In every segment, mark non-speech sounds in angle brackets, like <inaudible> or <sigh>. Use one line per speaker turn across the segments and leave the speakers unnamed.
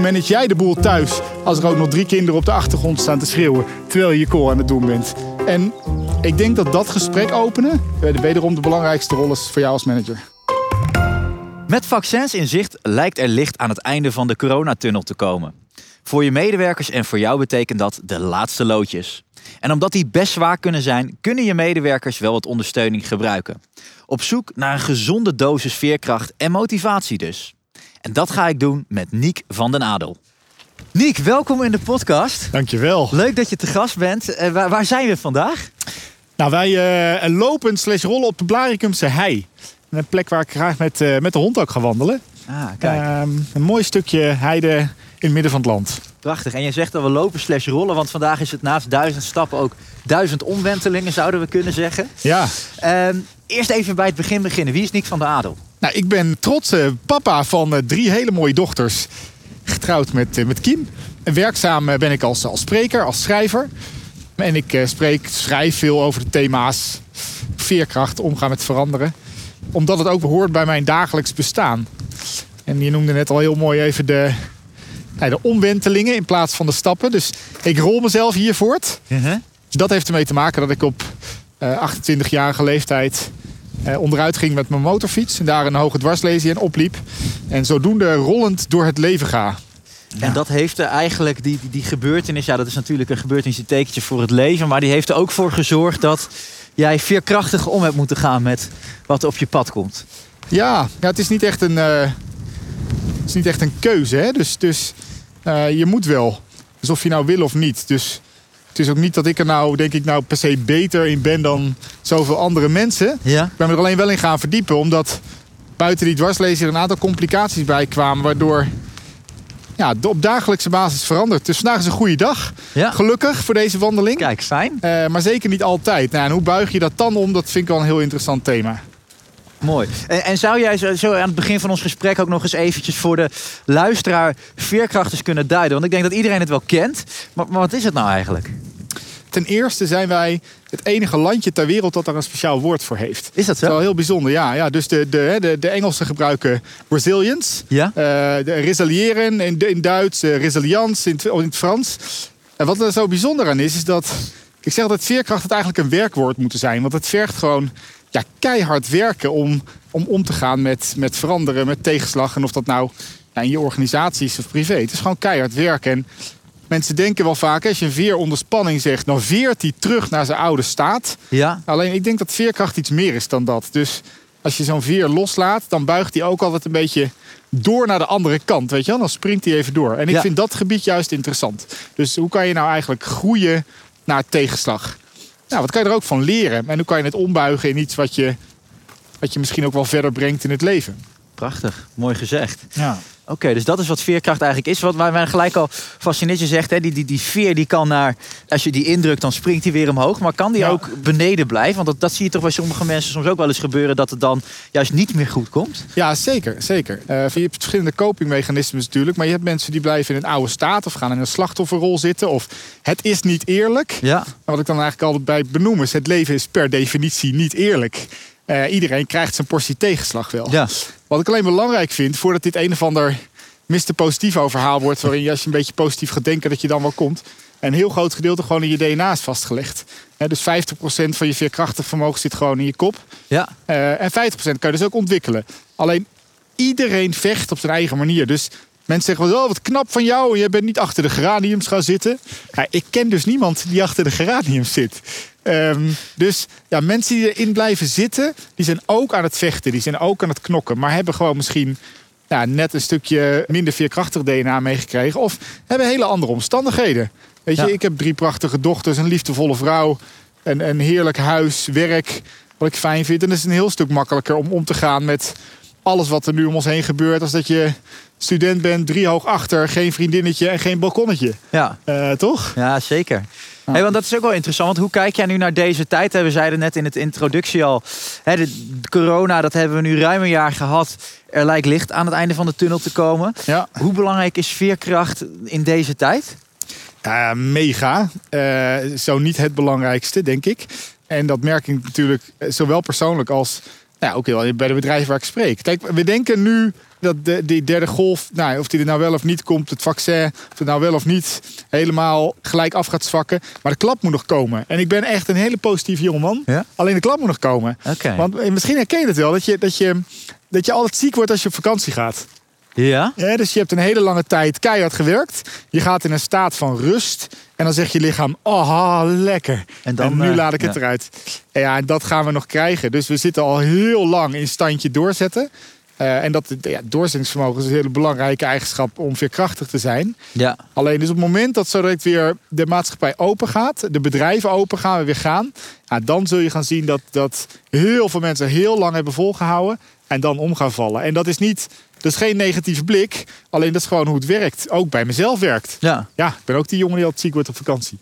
manage jij de boel thuis als er ook nog drie kinderen op de achtergrond staan te schreeuwen terwijl je je call aan het doen bent? En ik denk dat dat gesprek openen wederom de belangrijkste rol is voor jou als manager.
Met vaccins in zicht lijkt er licht aan het einde van de coronatunnel te komen. Voor je medewerkers en voor jou betekent dat de laatste loodjes. En omdat die best zwaar kunnen zijn, kunnen je medewerkers wel wat ondersteuning gebruiken. Op zoek naar een gezonde dosis veerkracht en motivatie dus. En dat ga ik doen met Niek van den Adel. Niek, welkom in de podcast.
Dankjewel.
Leuk dat je te gast bent. Uh, waar, waar, zijn we vandaag?
Nou, wij uh, lopen slash rollen op de Blaricumse hei. Een plek waar ik graag met, uh, met de hond ook ga wandelen.
Ah, kijk.
Ehm, een mooi stukje heide in het midden van het land.
Prachtig. En je zegt dat we lopen slash rollen, want vandaag is het naast duizend stappen ook duizend omwentelingen, zouden we kunnen zeggen.
Ja.
Ehm, eerst even bij het begin beginnen. Wie is Nick van der Adel?
Nou, ik ben trotse papa van uh, drie hele mooie dochters. Getrouwd met, uh, met Kim. En werkzaam ben ik als, als spreker, als schrijver. En ik spreek, schrijf veel over de thema's veerkracht, omgaan met veranderen. Omdat het ook hoort bij mijn dagelijks bestaan. En je noemde net al heel mooi even de, de omwentelingen in plaats van de stappen. Dus ik rol mezelf hier voort.
Uh -huh.
Dus dat heeft ermee te maken dat ik op uh, 28-jarige leeftijd uh, onderuit ging met mijn motorfiets. En daar een hoge dwarslesie en opliep. En zodoende rollend door het leven ga.
En ja. dat heeft er eigenlijk, die, die, die gebeurtenis, ja, dat is natuurlijk een gebeurtenis, een tekentje voor het leven. Maar die heeft er ook voor gezorgd dat jij veerkrachtig om hebt moeten gaan met wat op je pad komt.
Ja, ja het is niet echt een, uh, het is niet echt een keuze. Hè? Dus, dus uh, je moet wel. Dus of je nou wil of niet. Dus is ook niet dat ik er nou, denk ik, nou per se beter in ben dan zoveel andere mensen.
Ja.
Ik ben me er alleen wel in gaan verdiepen, omdat buiten die dwarslezer een aantal complicaties bij kwamen, waardoor ja, op dagelijkse basis verandert. Dus vandaag is een goede dag.
Ja.
Gelukkig voor deze wandeling.
Kijk, fijn.
Uh, maar zeker niet altijd. Nou, en hoe buig je dat dan om? Dat vind ik wel een heel interessant thema.
Mooi. En, en, zou jij zo, zo aan het begin van ons gesprek ook nog eens eventjes voor de luisteraar veerkrachters kunnen duiden? Want ik denk dat iedereen het wel kent. Maar, maar wat is het nou eigenlijk?
Ten eerste zijn wij het enige landje ter wereld dat daar een speciaal woord voor heeft.
Is dat zo?
Dat is wel heel bijzonder, ja. ja dus de, de, de, de Engelsen gebruiken resilience.
Ja?
Uh, de resiliëren in, in Duits, uh, resilience in, in het Frans. En wat er zo bijzonder aan is, is dat... Ik zeg dat veerkracht het eigenlijk een werkwoord moet zijn. Want het vergt gewoon ja, keihard werken om, om om te gaan met, met veranderen, met tegenslag. En of dat nou ja, in je organisatie is of privé. Het is gewoon keihard werken. En mensen denken wel vaak, als je een veer onder spanning zegt, dan veert hij terug naar zijn oude staat.
Ja.
Alleen ik denk dat veerkracht iets meer is dan dat. Dus als je zo'n veer loslaat, dan buigt hij ook altijd een beetje door naar de andere kant. Weet je wel? Dan springt hij even door. En ik
Ja.
vind dat gebied juist interessant. Dus hoe kan je nou eigenlijk groeien naar tegenslag? Nou, wat kan je er ook van leren? En hoe kan je het ombuigen in iets wat je, wat je misschien ook wel verder brengt in het leven?
Prachtig. Mooi gezegd.
Ja.
Oké, dus dat is wat veerkracht eigenlijk is. Wat mij gelijk al fascineert, je zegt, hè, die, die, die veer die kan naar... Als je die indrukt, dan springt die weer omhoog. Maar kan die
Ja.
ook beneden blijven? Want dat, dat zie je toch bij sommige mensen soms ook wel eens gebeuren... dat het dan juist niet meer goed komt.
Ja, zeker. zeker. Eh, je hebt verschillende copingmechanismes natuurlijk. Maar je hebt mensen die blijven in een oude staat of gaan in een slachtofferrol zitten. Of het is niet eerlijk.
Ja.
Wat ik dan eigenlijk altijd bij benoem is... het leven is per definitie niet eerlijk. Eh, iedereen krijgt zijn portie tegenslag wel.
Ja.
Wat ik alleen belangrijk vind, voordat dit een of ander Mr. Positivo verhaal wordt... waarin je als je een beetje positief gaat denken dat je dan wel komt... een heel groot gedeelte gewoon in je DNA is vastgelegd. Dus 50% van je veerkrachtig vermogen zit gewoon in je kop.
Ja.
Eh, en 50% kan je dus ook ontwikkelen. Alleen iedereen vecht op zijn eigen manier. Dus mensen zeggen wel, oh, wat knap van jou. Je bent niet achter de geraniums gaan zitten. Ja, ik ken dus niemand die achter de geraniums zit. Ehm, dus ja, mensen die erin blijven zitten, die zijn ook aan het vechten. Die zijn ook aan het knokken. Maar hebben gewoon misschien ja, net een stukje minder veerkrachtig DNA meegekregen. Of hebben hele andere omstandigheden. Weet je,
Ja.
ik heb drie prachtige dochters, een liefdevolle vrouw. Een, een heerlijk huis, werk, wat ik fijn vind. En het is een heel stuk makkelijker om om te gaan met alles wat er nu om ons heen gebeurt. Als dat je student bent, drie hoog achter, geen vriendinnetje en geen balkonnetje.
Ja.
Eh, toch?
Ja, zeker. Hey, want dat is ook wel interessant. Want hoe kijk jij nu naar deze tijd? We zeiden net in het introductie al. Hè, de, corona, dat hebben we nu ruim een jaar gehad. Er lijkt licht aan het einde van de tunnel te komen.
Ja.
Hoe belangrijk is veerkracht in deze tijd?
Mega. Eh, zo niet het belangrijkste, denk ik. En dat merk ik natuurlijk eh, zowel persoonlijk als nou ja, ook heel bij de bedrijven waar ik spreek. Kijk, we denken nu dat de, die derde golf, nou, of die er nou wel of niet komt, het vaccin, of het nou wel of niet helemaal gelijk af gaat zwakken. Maar de klap moet nog komen. En ik ben echt een hele positieve jongeman.
Ja?
Alleen de klap moet nog komen. Want eh, misschien herken je het wel, dat je, dat, je, dat je altijd ziek wordt als je op vakantie gaat.
Ja?
Ja, dus je hebt een hele lange tijd keihard gewerkt. Je gaat in een staat van rust. En dan zegt je lichaam, oh, lekker.
En
En,
dan,
nu
eh,
laat ik het
ja.
eruit. En ja, en dat gaan we nog krijgen. Dus we zitten al heel lang in standje doorzetten. Eh, en dat ja, doorzettingsvermogen is een hele belangrijke eigenschap om veerkrachtig te zijn.
Ja.
Alleen dus op het moment dat zo direct weer de maatschappij open gaat, de bedrijven open gaan, we weer gaan, ja, dan zul je gaan zien dat, dat heel veel mensen heel lang hebben volgehouden en dan om gaan vallen. En dat is niet, dat is geen negatieve blik, alleen dat is gewoon hoe het werkt. Ook bij mezelf werkt.
ja.
Ja, ik ben ook die jongen die altijd ziek wordt op vakantie.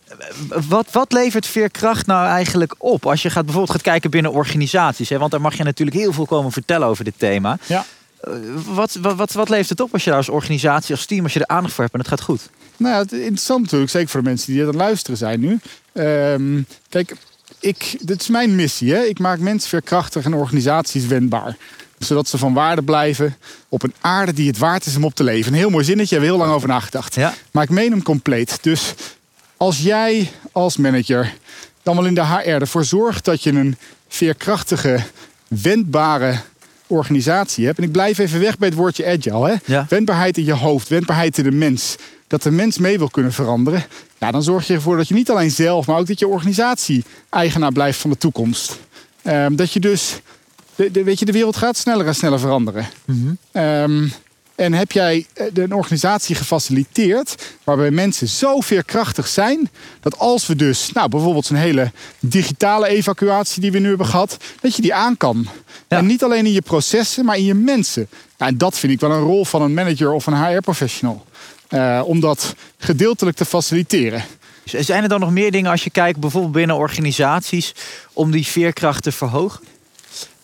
Wat, wat levert veerkracht nou eigenlijk op? Als je gaat, bijvoorbeeld gaat kijken binnen organisaties. Hè? Want daar mag je natuurlijk heel veel komen vertellen over dit thema.
Ja.
Eh, Wat, wat, wat, het op als je daar als organisatie, als team, als je er aandacht voor hebt en het gaat goed?
Nou ja, het is interessant natuurlijk, zeker voor de mensen die aan het luisteren zijn nu. Ehm, kijk, ik, dit is mijn missie. Hè? Ik maak mensen veerkrachtig en organisaties wendbaar. Zodat ze van waarde blijven op een aarde die het waard is om op te leven. Een heel mooi zinnetje, hebben we heel lang over nagedacht.
Ja.
Maar ik meen hem compleet. Dus als jij als manager dan wel in de HR ervoor zorgt dat je een veerkrachtige, wendbare organisatie hebt. En ik blijf even weg bij het woordje agile. Hè?
Ja.
Wendbaarheid in je hoofd, wendbaarheid in de mens. Dat de mens mee wil kunnen veranderen. Ja, dan zorg je ervoor dat je niet alleen zelf, maar ook dat je organisatie eigenaar blijft van de toekomst. Ehm, dat je dus, de, de, weet je, de wereld gaat sneller en sneller veranderen. Ehm, en heb jij eh, een organisatie gefaciliteerd waarbij mensen zo veerkrachtig zijn dat als we dus, nou bijvoorbeeld zo'n hele digitale evacuatie die we nu hebben gehad, dat je die aan kan.
Ja.
En niet alleen in je processen, maar in je mensen. Ja, en dat vind ik wel een rol van een manager of een HR-professional. Eh, om dat gedeeltelijk te faciliteren.
Zijn er dan nog meer dingen als je kijkt, bijvoorbeeld binnen organisaties, om die veerkracht te verhogen?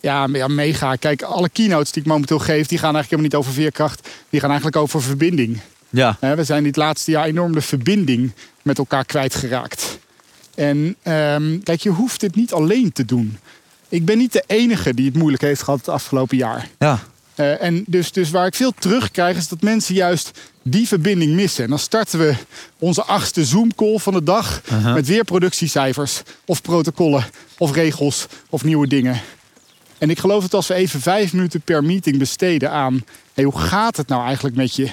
Ja, ja, mega. Kijk, alle keynotes die ik momenteel geef, die gaan eigenlijk helemaal niet over veerkracht. Die gaan eigenlijk over verbinding.
Ja.
We zijn dit laatste jaar enorm de verbinding met elkaar kwijtgeraakt. En ehm, kijk, je hoeft dit niet alleen te doen. Ik ben niet de enige die het moeilijk heeft gehad het afgelopen jaar.
Ja.
Eh, en dus, dus waar ik veel terugkrijg is dat mensen juist die verbinding missen. En dan starten we onze achtste Zoom-call van de dag met weer productiecijfers of protocollen of regels of nieuwe dingen. En ik geloof dat als we even vijf minuten per meeting besteden aan hey, hoe gaat het nou eigenlijk met je?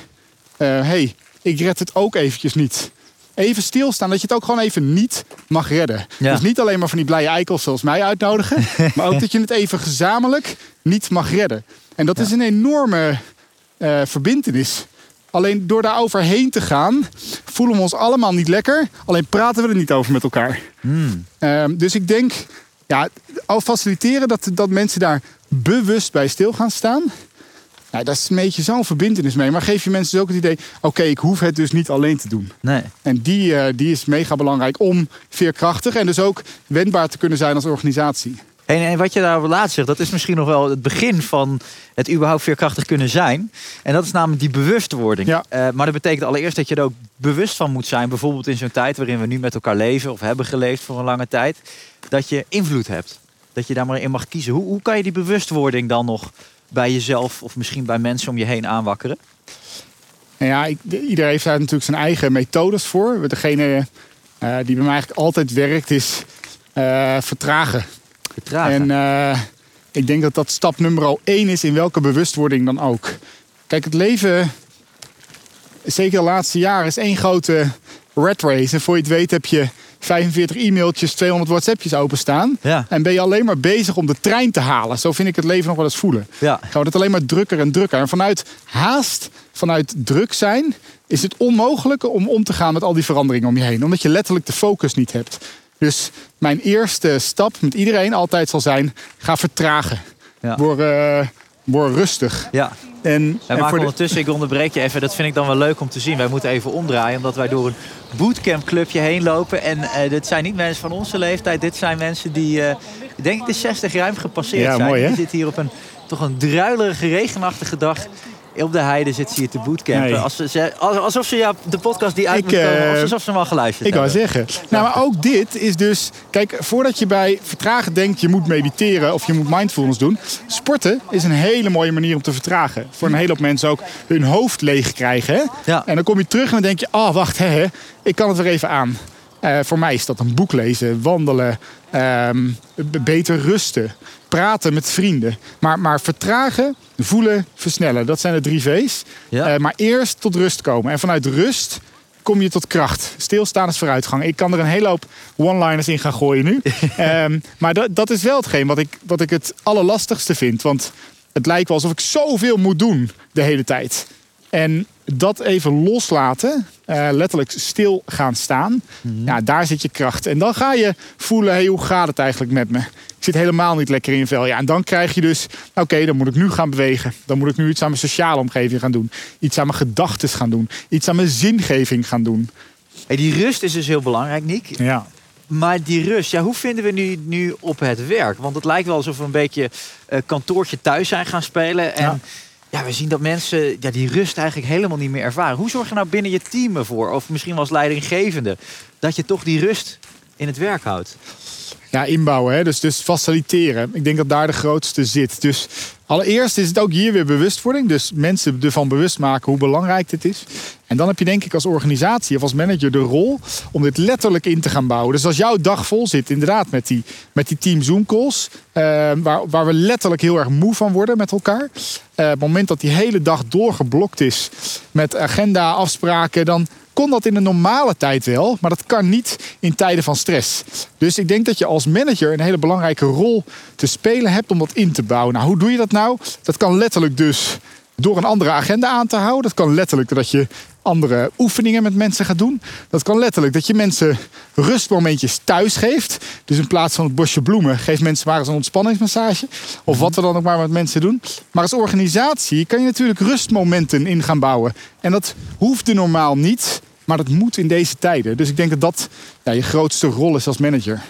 Eh hey, ik red het ook eventjes niet. Even stilstaan, dat je het ook gewoon even niet mag redden.
Ja.
Dus niet alleen maar van die blije eikels zoals mij uitnodigen, <laughs> maar ook dat je het even gezamenlijk niet mag redden. En dat is een enorme eh verbintenis. Alleen door daar overheen te gaan, voelen we ons allemaal niet lekker. Alleen praten we er niet over met elkaar.
Hmm.
Ehm, dus ik denk, ja, al faciliteren dat, dat mensen daar bewust bij stil gaan staan. Nou, daar is een beetje zo'n verbindenis mee. Maar geef je mensen dus ook het idee, oké, ik hoef het dus niet alleen te doen.
Nee.
En die, eh, die is mega belangrijk om veerkrachtig en dus ook wendbaar te kunnen zijn als organisatie.
En, en wat je daarover laatst zegt, dat is misschien nog wel het begin van het überhaupt veerkrachtig kunnen zijn. En dat is namelijk die bewustwording.
Ja.
Eh, maar dat betekent allereerst dat je er ook bewust van moet zijn. Bijvoorbeeld in zo'n tijd waarin we nu met elkaar leven of hebben geleefd voor een lange tijd. Dat je invloed hebt. Dat je daar maar in mag kiezen. Hoe, hoe kan je die bewustwording dan nog bij jezelf of misschien bij mensen om je heen aanwakkeren?
Nou ja, ik, de- ieder heeft daar natuurlijk zijn eigen methodes voor. Degene eh, die bij mij eigenlijk altijd werkt is eh, vertragen.
Vertragen.
En eh, ik denk dat dat stap nummer één is in welke bewustwording dan ook. Kijk, het leven, zeker de laatste jaren, is één grote rat race. En voor je het weet heb je 45 e-mailtjes, 200 WhatsAppjes openstaan.
Ja.
En ben je alleen maar bezig om de trein te halen. Zo vind ik het leven nog wel eens voelen.
Ja.
Gewoon het alleen maar drukker en drukker. En vanuit haast, vanuit druk zijn, is het onmogelijk om om te gaan met al die veranderingen om je heen. Omdat je letterlijk de focus niet hebt. Dus mijn eerste stap met iedereen altijd zal zijn: ga vertragen.
Ja.
Word, eh, word rustig.
ja.
En,
Wij
en
maken
de-
ondertussen, ik onderbreek je even, dat vind ik dan wel leuk om te zien. Wij moeten even omdraaien, omdat wij door een bootcampclubje heen lopen. En eh, dit zijn niet mensen van onze leeftijd, dit zijn mensen die, eh, denk ik, de 60 ruim gepasseerd
Ja,
zijn.
mooi, hè?
Die zitten hier op een toch een druilerige, regenachtige dag op de heide zit ze je te bootcampen.
Nee.
Als ze- ze, als- alsof ze ja, de podcast die uit
Ik,
moet komen,
eh,
of alsof ze hem al geluisterd
Ik wou
hebben.
zeggen. Nou, maar ook dit is dus... Kijk, voordat je bij vertragen denkt... je moet mediteren of je moet mindfulness doen... sporten is een hele mooie manier om te vertragen. Voor een hele hoop mensen ook hun hoofd leeg krijgen. Hè?
Ja.
En dan kom je terug en dan denk je... oh, wacht, hè, hè, ik kan het weer even aan. Eh, voor mij is dat een boek lezen, wandelen, ehm, beter rusten, praten met vrienden. Maar, maar vertragen, voelen, versnellen. Dat zijn de drie V's.
Ja.
Eh, maar eerst tot rust komen. En vanuit rust kom je tot kracht. Stilstaan is vooruitgang. Ik kan er een hele hoop one-liners in gaan gooien nu. <laughs> Ehm, maar dat, dat is wel hetgeen wat ik, wat ik het allerlastigste vind. Want het lijkt wel alsof ik zoveel moet doen de hele tijd. En dat even loslaten, eh, letterlijk stil gaan staan, ja, daar zit je kracht. En dan ga je voelen, hey, hoe gaat het eigenlijk met me? Ik zit helemaal niet lekker in je vel. Ja, en dan krijg je dus, oké, dan moet ik nu gaan bewegen. Dan moet ik nu iets aan mijn sociale omgeving gaan doen. Iets aan mijn gedachten gaan doen. Iets aan mijn zingeving gaan doen.
Hey, die rust is dus heel belangrijk, Niek.
Ja.
Maar die rust, ja, hoe vinden we nu, nu op het werk? Want het lijkt wel alsof we een beetje eh, kantoortje thuis zijn gaan spelen. En ja.
Ja.
we zien dat mensen ja, die rust eigenlijk helemaal niet meer ervaren. Hoe zorg je nou binnen je team ervoor, of misschien als leidinggevende, dat je toch die rust in het werk houdt?
Ja, inbouwen. Hè? Dus, dus faciliteren. Ik denk dat daar de grootste zit. Dus allereerst is het ook hier weer bewustwording. Dus mensen ervan bewust maken hoe belangrijk dit is. En dan heb je denk ik als organisatie of als manager de rol om dit letterlijk in te gaan bouwen. Dus als jouw dag vol zit, inderdaad, met die, met die team Zoom calls. eh, waar, waar we letterlijk heel erg moe van worden met elkaar. Eh, op het moment dat die hele dag doorgeblokt is met agenda, afspraken, dan kon dat in de normale tijd wel, maar dat kan niet in tijden van stress. Dus ik denk dat je als manager een hele belangrijke rol te spelen hebt om dat in te bouwen. Nou, hoe doe je dat nou? Dat kan letterlijk dus door een andere agenda aan te houden. Dat kan letterlijk dat je andere oefeningen met mensen gaat doen. Dat kan letterlijk dat je mensen rustmomentjes thuis geeft. Dus in plaats van het bosje bloemen, geef mensen maar eens een ontspanningsmassage. Of wat we dan ook maar met mensen doen. Maar als organisatie kan je natuurlijk rustmomenten in gaan bouwen. En dat hoeft er normaal niet, maar dat moet in deze tijden. Dus ik denk dat dat ja, je grootste rol is als manager.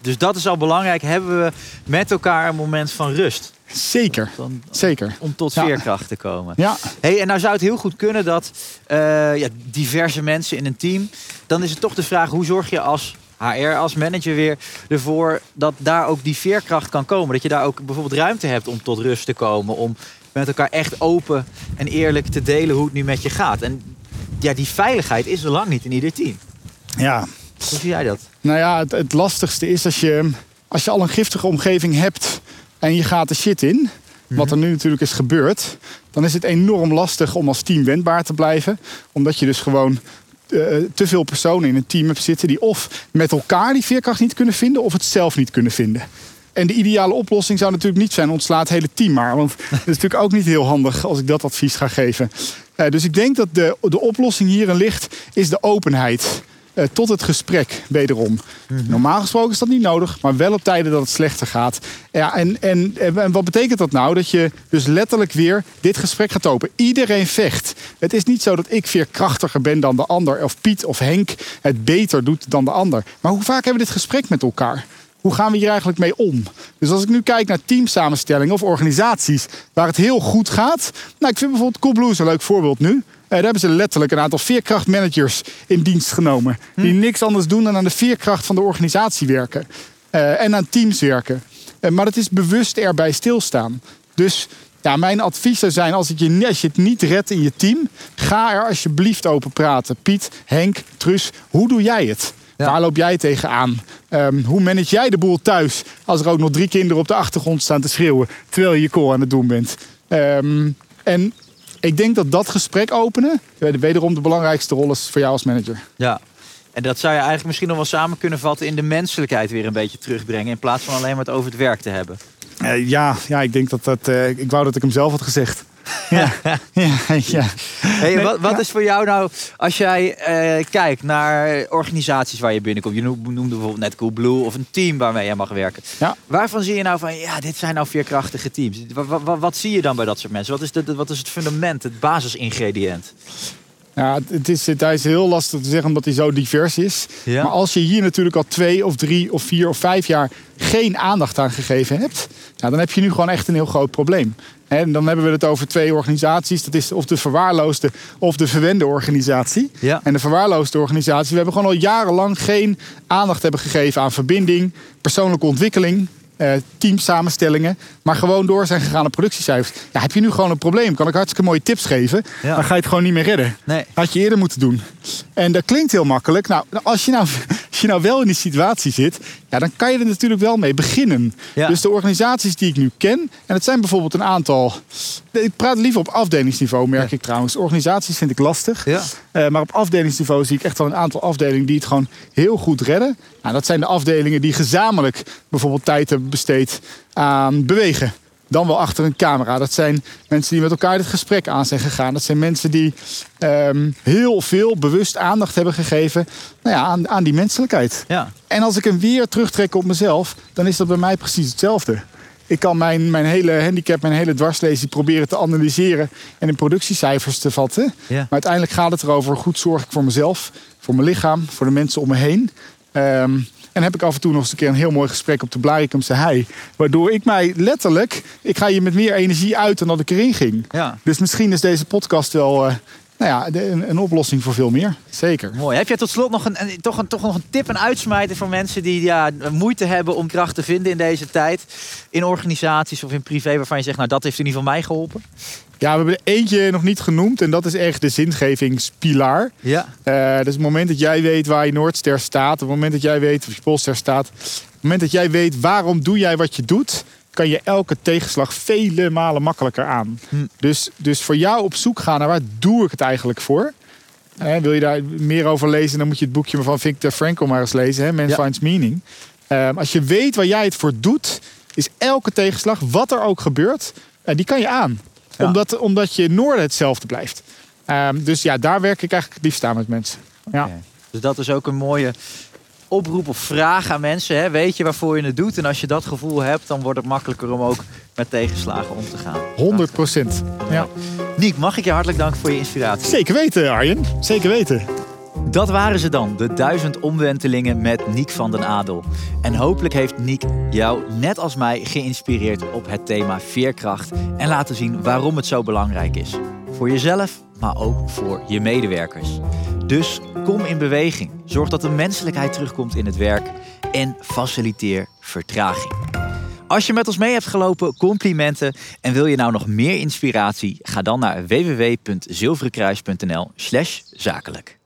Dus dat is al belangrijk. Hebben we met elkaar een moment van rust?
Zeker,
Dan,
zeker.
om tot
Ja.
veerkracht te komen.
Ja,
Hey, en nou zou het heel goed kunnen dat eh, ja, diverse mensen in een team. Dan is het toch de vraag: hoe zorg je als HR, als manager weer ervoor dat daar ook die veerkracht kan komen? Dat je daar ook bijvoorbeeld ruimte hebt om tot rust te komen. Om met elkaar echt open en eerlijk te delen hoe het nu met je gaat. En ja, die veiligheid is er lang niet in ieder team.
ja.
Hoe zie jij dat?
Nou ja, het, het lastigste is als je, als je al een giftige omgeving hebt en je gaat de shit in, wat er nu natuurlijk is gebeurd, dan is het enorm lastig om als team wendbaar te blijven. Omdat je dus gewoon eh, te veel personen in een team hebt zitten die of met elkaar die veerkracht niet kunnen vinden of het zelf niet kunnen vinden. En de ideale oplossing zou natuurlijk niet zijn ontsla het hele team maar. Want dat is natuurlijk ook niet heel handig als ik dat advies ga geven. Eh, dus ik denk dat de, de oplossing hierin ligt, is de openheid. eh, tot het gesprek, wederom. Normaal gesproken is dat niet nodig, maar wel op tijden dat het slechter gaat. Ja, en, en, en wat betekent dat nou? Dat je dus letterlijk weer dit gesprek gaat open. Iedereen vecht. Het is niet zo dat ik veerkrachtiger ben dan de ander, of Piet of Henk het beter doet dan de ander. Maar hoe vaak hebben we dit gesprek met elkaar? Hoe gaan we hier eigenlijk mee om? Dus als ik nu kijk naar teamsamenstellingen of organisaties waar het heel goed gaat. Nou, ik vind bijvoorbeeld Coolblues een leuk voorbeeld nu. Eh, daar hebben ze letterlijk een aantal veerkrachtmanagers in dienst genomen. Die niks anders doen dan aan de veerkracht van de organisatie werken. Eh, en aan teams werken. Eh, maar het is bewust erbij stilstaan. Dus ja, mijn advies zou zijn, als, het je, als je het niet redt in je team... ga er alsjeblieft open praten. Piet, Henk, Truus, hoe doe jij het?
Ja.
Waar loop jij tegenaan? Ehm hoe manage jij de boel thuis als er ook nog drie kinderen op de achtergrond staan te schreeuwen terwijl je je call aan het doen bent? Ehm, en ik denk dat dat gesprek openen wederom de belangrijkste rol is voor jou als manager.
Ja. En dat zou je eigenlijk misschien nog wel samen kunnen vatten in de menselijkheid weer een beetje terugbrengen. In plaats van alleen maar het over het werk te hebben.
Eh, ja, ja, ik denk dat dat. eh, ik wou dat ik hem zelf had gezegd. Ja, <laughs> ja, ja.
Hey, wat wat is voor jou nou, als jij eh, kijkt naar organisaties waar je binnenkomt. Je noemde bijvoorbeeld net Coolblue of een team waarmee je mag werken.
Ja.
Waarvan zie je nou van, ja, dit zijn nou veerkrachtige teams. Wat, wat, wat zie je dan bij dat soort mensen? Wat is, de, wat is het fundament, het basisingrediënt?
Ja, het is, het is heel lastig te zeggen omdat hij zo divers is.
Ja.
Maar als je hier natuurlijk al twee of drie of vier of vijf jaar geen aandacht aan gegeven hebt, ja, dan heb je nu gewoon echt een heel groot probleem. En dan hebben we het over twee organisaties. Dat is of de verwaarloosde of de verwende organisatie.
Ja.
En de verwaarloosde organisatie, we hebben gewoon al jarenlang geen aandacht hebben gegeven aan verbinding, persoonlijke ontwikkeling, eh, teamsamenstellingen, maar gewoon door zijn gegaan naar productiecijfers. Ja, heb je nu gewoon een probleem? Kan ik hartstikke mooie tips geven,
Ja.
dan ga je het gewoon niet meer redden.
Nee.
Had je eerder moeten doen. En dat klinkt heel makkelijk. Nou, als je nou, je nou wel in die situatie zit, ja, dan kan je er natuurlijk wel mee beginnen.
Ja.
Dus de organisaties die ik nu ken, en het zijn bijvoorbeeld een aantal. Ik praat liever op afdelingsniveau, merk ik trouwens. Organisaties vind ik lastig.
Ja.
Eh, maar op afdelingsniveau zie ik echt wel een aantal afdelingen die het gewoon heel goed redden. Nou, dat zijn de afdelingen die gezamenlijk bijvoorbeeld tijd hebben besteed aan bewegen. Dan wel achter een camera. Dat zijn mensen die met elkaar dit gesprek aan zijn gegaan. Dat zijn mensen die ehm, heel veel bewust aandacht hebben gegeven nou ja, aan, aan die menselijkheid.
Ja.
En als ik hem weer terugtrek op mezelf, dan is dat bij mij precies hetzelfde. Ik kan mijn, mijn hele handicap, mijn hele dwarslezing proberen te analyseren en in productiecijfers te vatten.
Ja.
Maar uiteindelijk gaat het erover, goed zorg ik voor mezelf, voor mijn lichaam, voor de mensen om me heen. Ehm, en heb ik af en toe nog eens een keer een heel mooi gesprek op de Blarikumse hei. Waardoor ik mij letterlijk, ik ga hier met meer energie uit dan dat ik erin ging.
Ja.
Dus misschien is deze podcast wel eh, nou ja, een, een oplossing voor veel meer. Zeker.
Mooi. Heb jij tot slot nog een, een- toch, een, toch nog een tip en uitsmijter voor mensen die ja, moeite hebben om kracht te vinden in deze tijd? In organisaties of in privé waarvan je zegt, nou dat heeft in ieder geval mij geholpen?
Ja, we hebben er eentje nog niet genoemd en dat is echt de zingevingspilaar.
Ja.
Eh, dus het moment dat jij weet waar je Noordster staat, op het moment dat jij weet of je Poolster staat, op het moment dat jij weet waarom doe jij wat je doet, kan je elke tegenslag vele malen makkelijker aan.
Hm.
Dus, dus voor jou op zoek gaan naar waar doe ik het eigenlijk voor? Eh, wil je daar meer over lezen, dan moet je het boekje van Victor Frankl maar eens lezen, hè? Man
Ja.
Finds Meaning. Eh, als je weet waar jij het voor doet, is elke tegenslag, wat er ook gebeurt, eh, die kan je aan.
Ja.
Omdat, omdat je noorden hetzelfde blijft. Ehm, dus ja, daar werk ik eigenlijk het liefst aan met mensen. Ja.
Dus dat is ook een mooie oproep of vraag aan mensen. Hè? Weet je waarvoor je het doet? En als je dat gevoel hebt, dan wordt het makkelijker om ook met tegenslagen om te gaan.
100 procent. Ja.
Niek, mag ik je hartelijk danken voor je inspiratie.
Zeker weten, Arjen. Zeker weten.
Dat waren ze dan, de duizend omwentelingen met Niek van den Adel. En hopelijk heeft Niek jou, net als mij, geïnspireerd op het thema veerkracht. En laten zien waarom het zo belangrijk is. Voor jezelf, maar ook voor je medewerkers. Dus kom in beweging. Zorg dat de menselijkheid terugkomt in het werk. En faciliteer vertraging. Als je met ons mee hebt gelopen, complimenten. En wil je nou nog meer inspiratie? Ga dan naar www.zilverenkruis.nl slash zakelijk.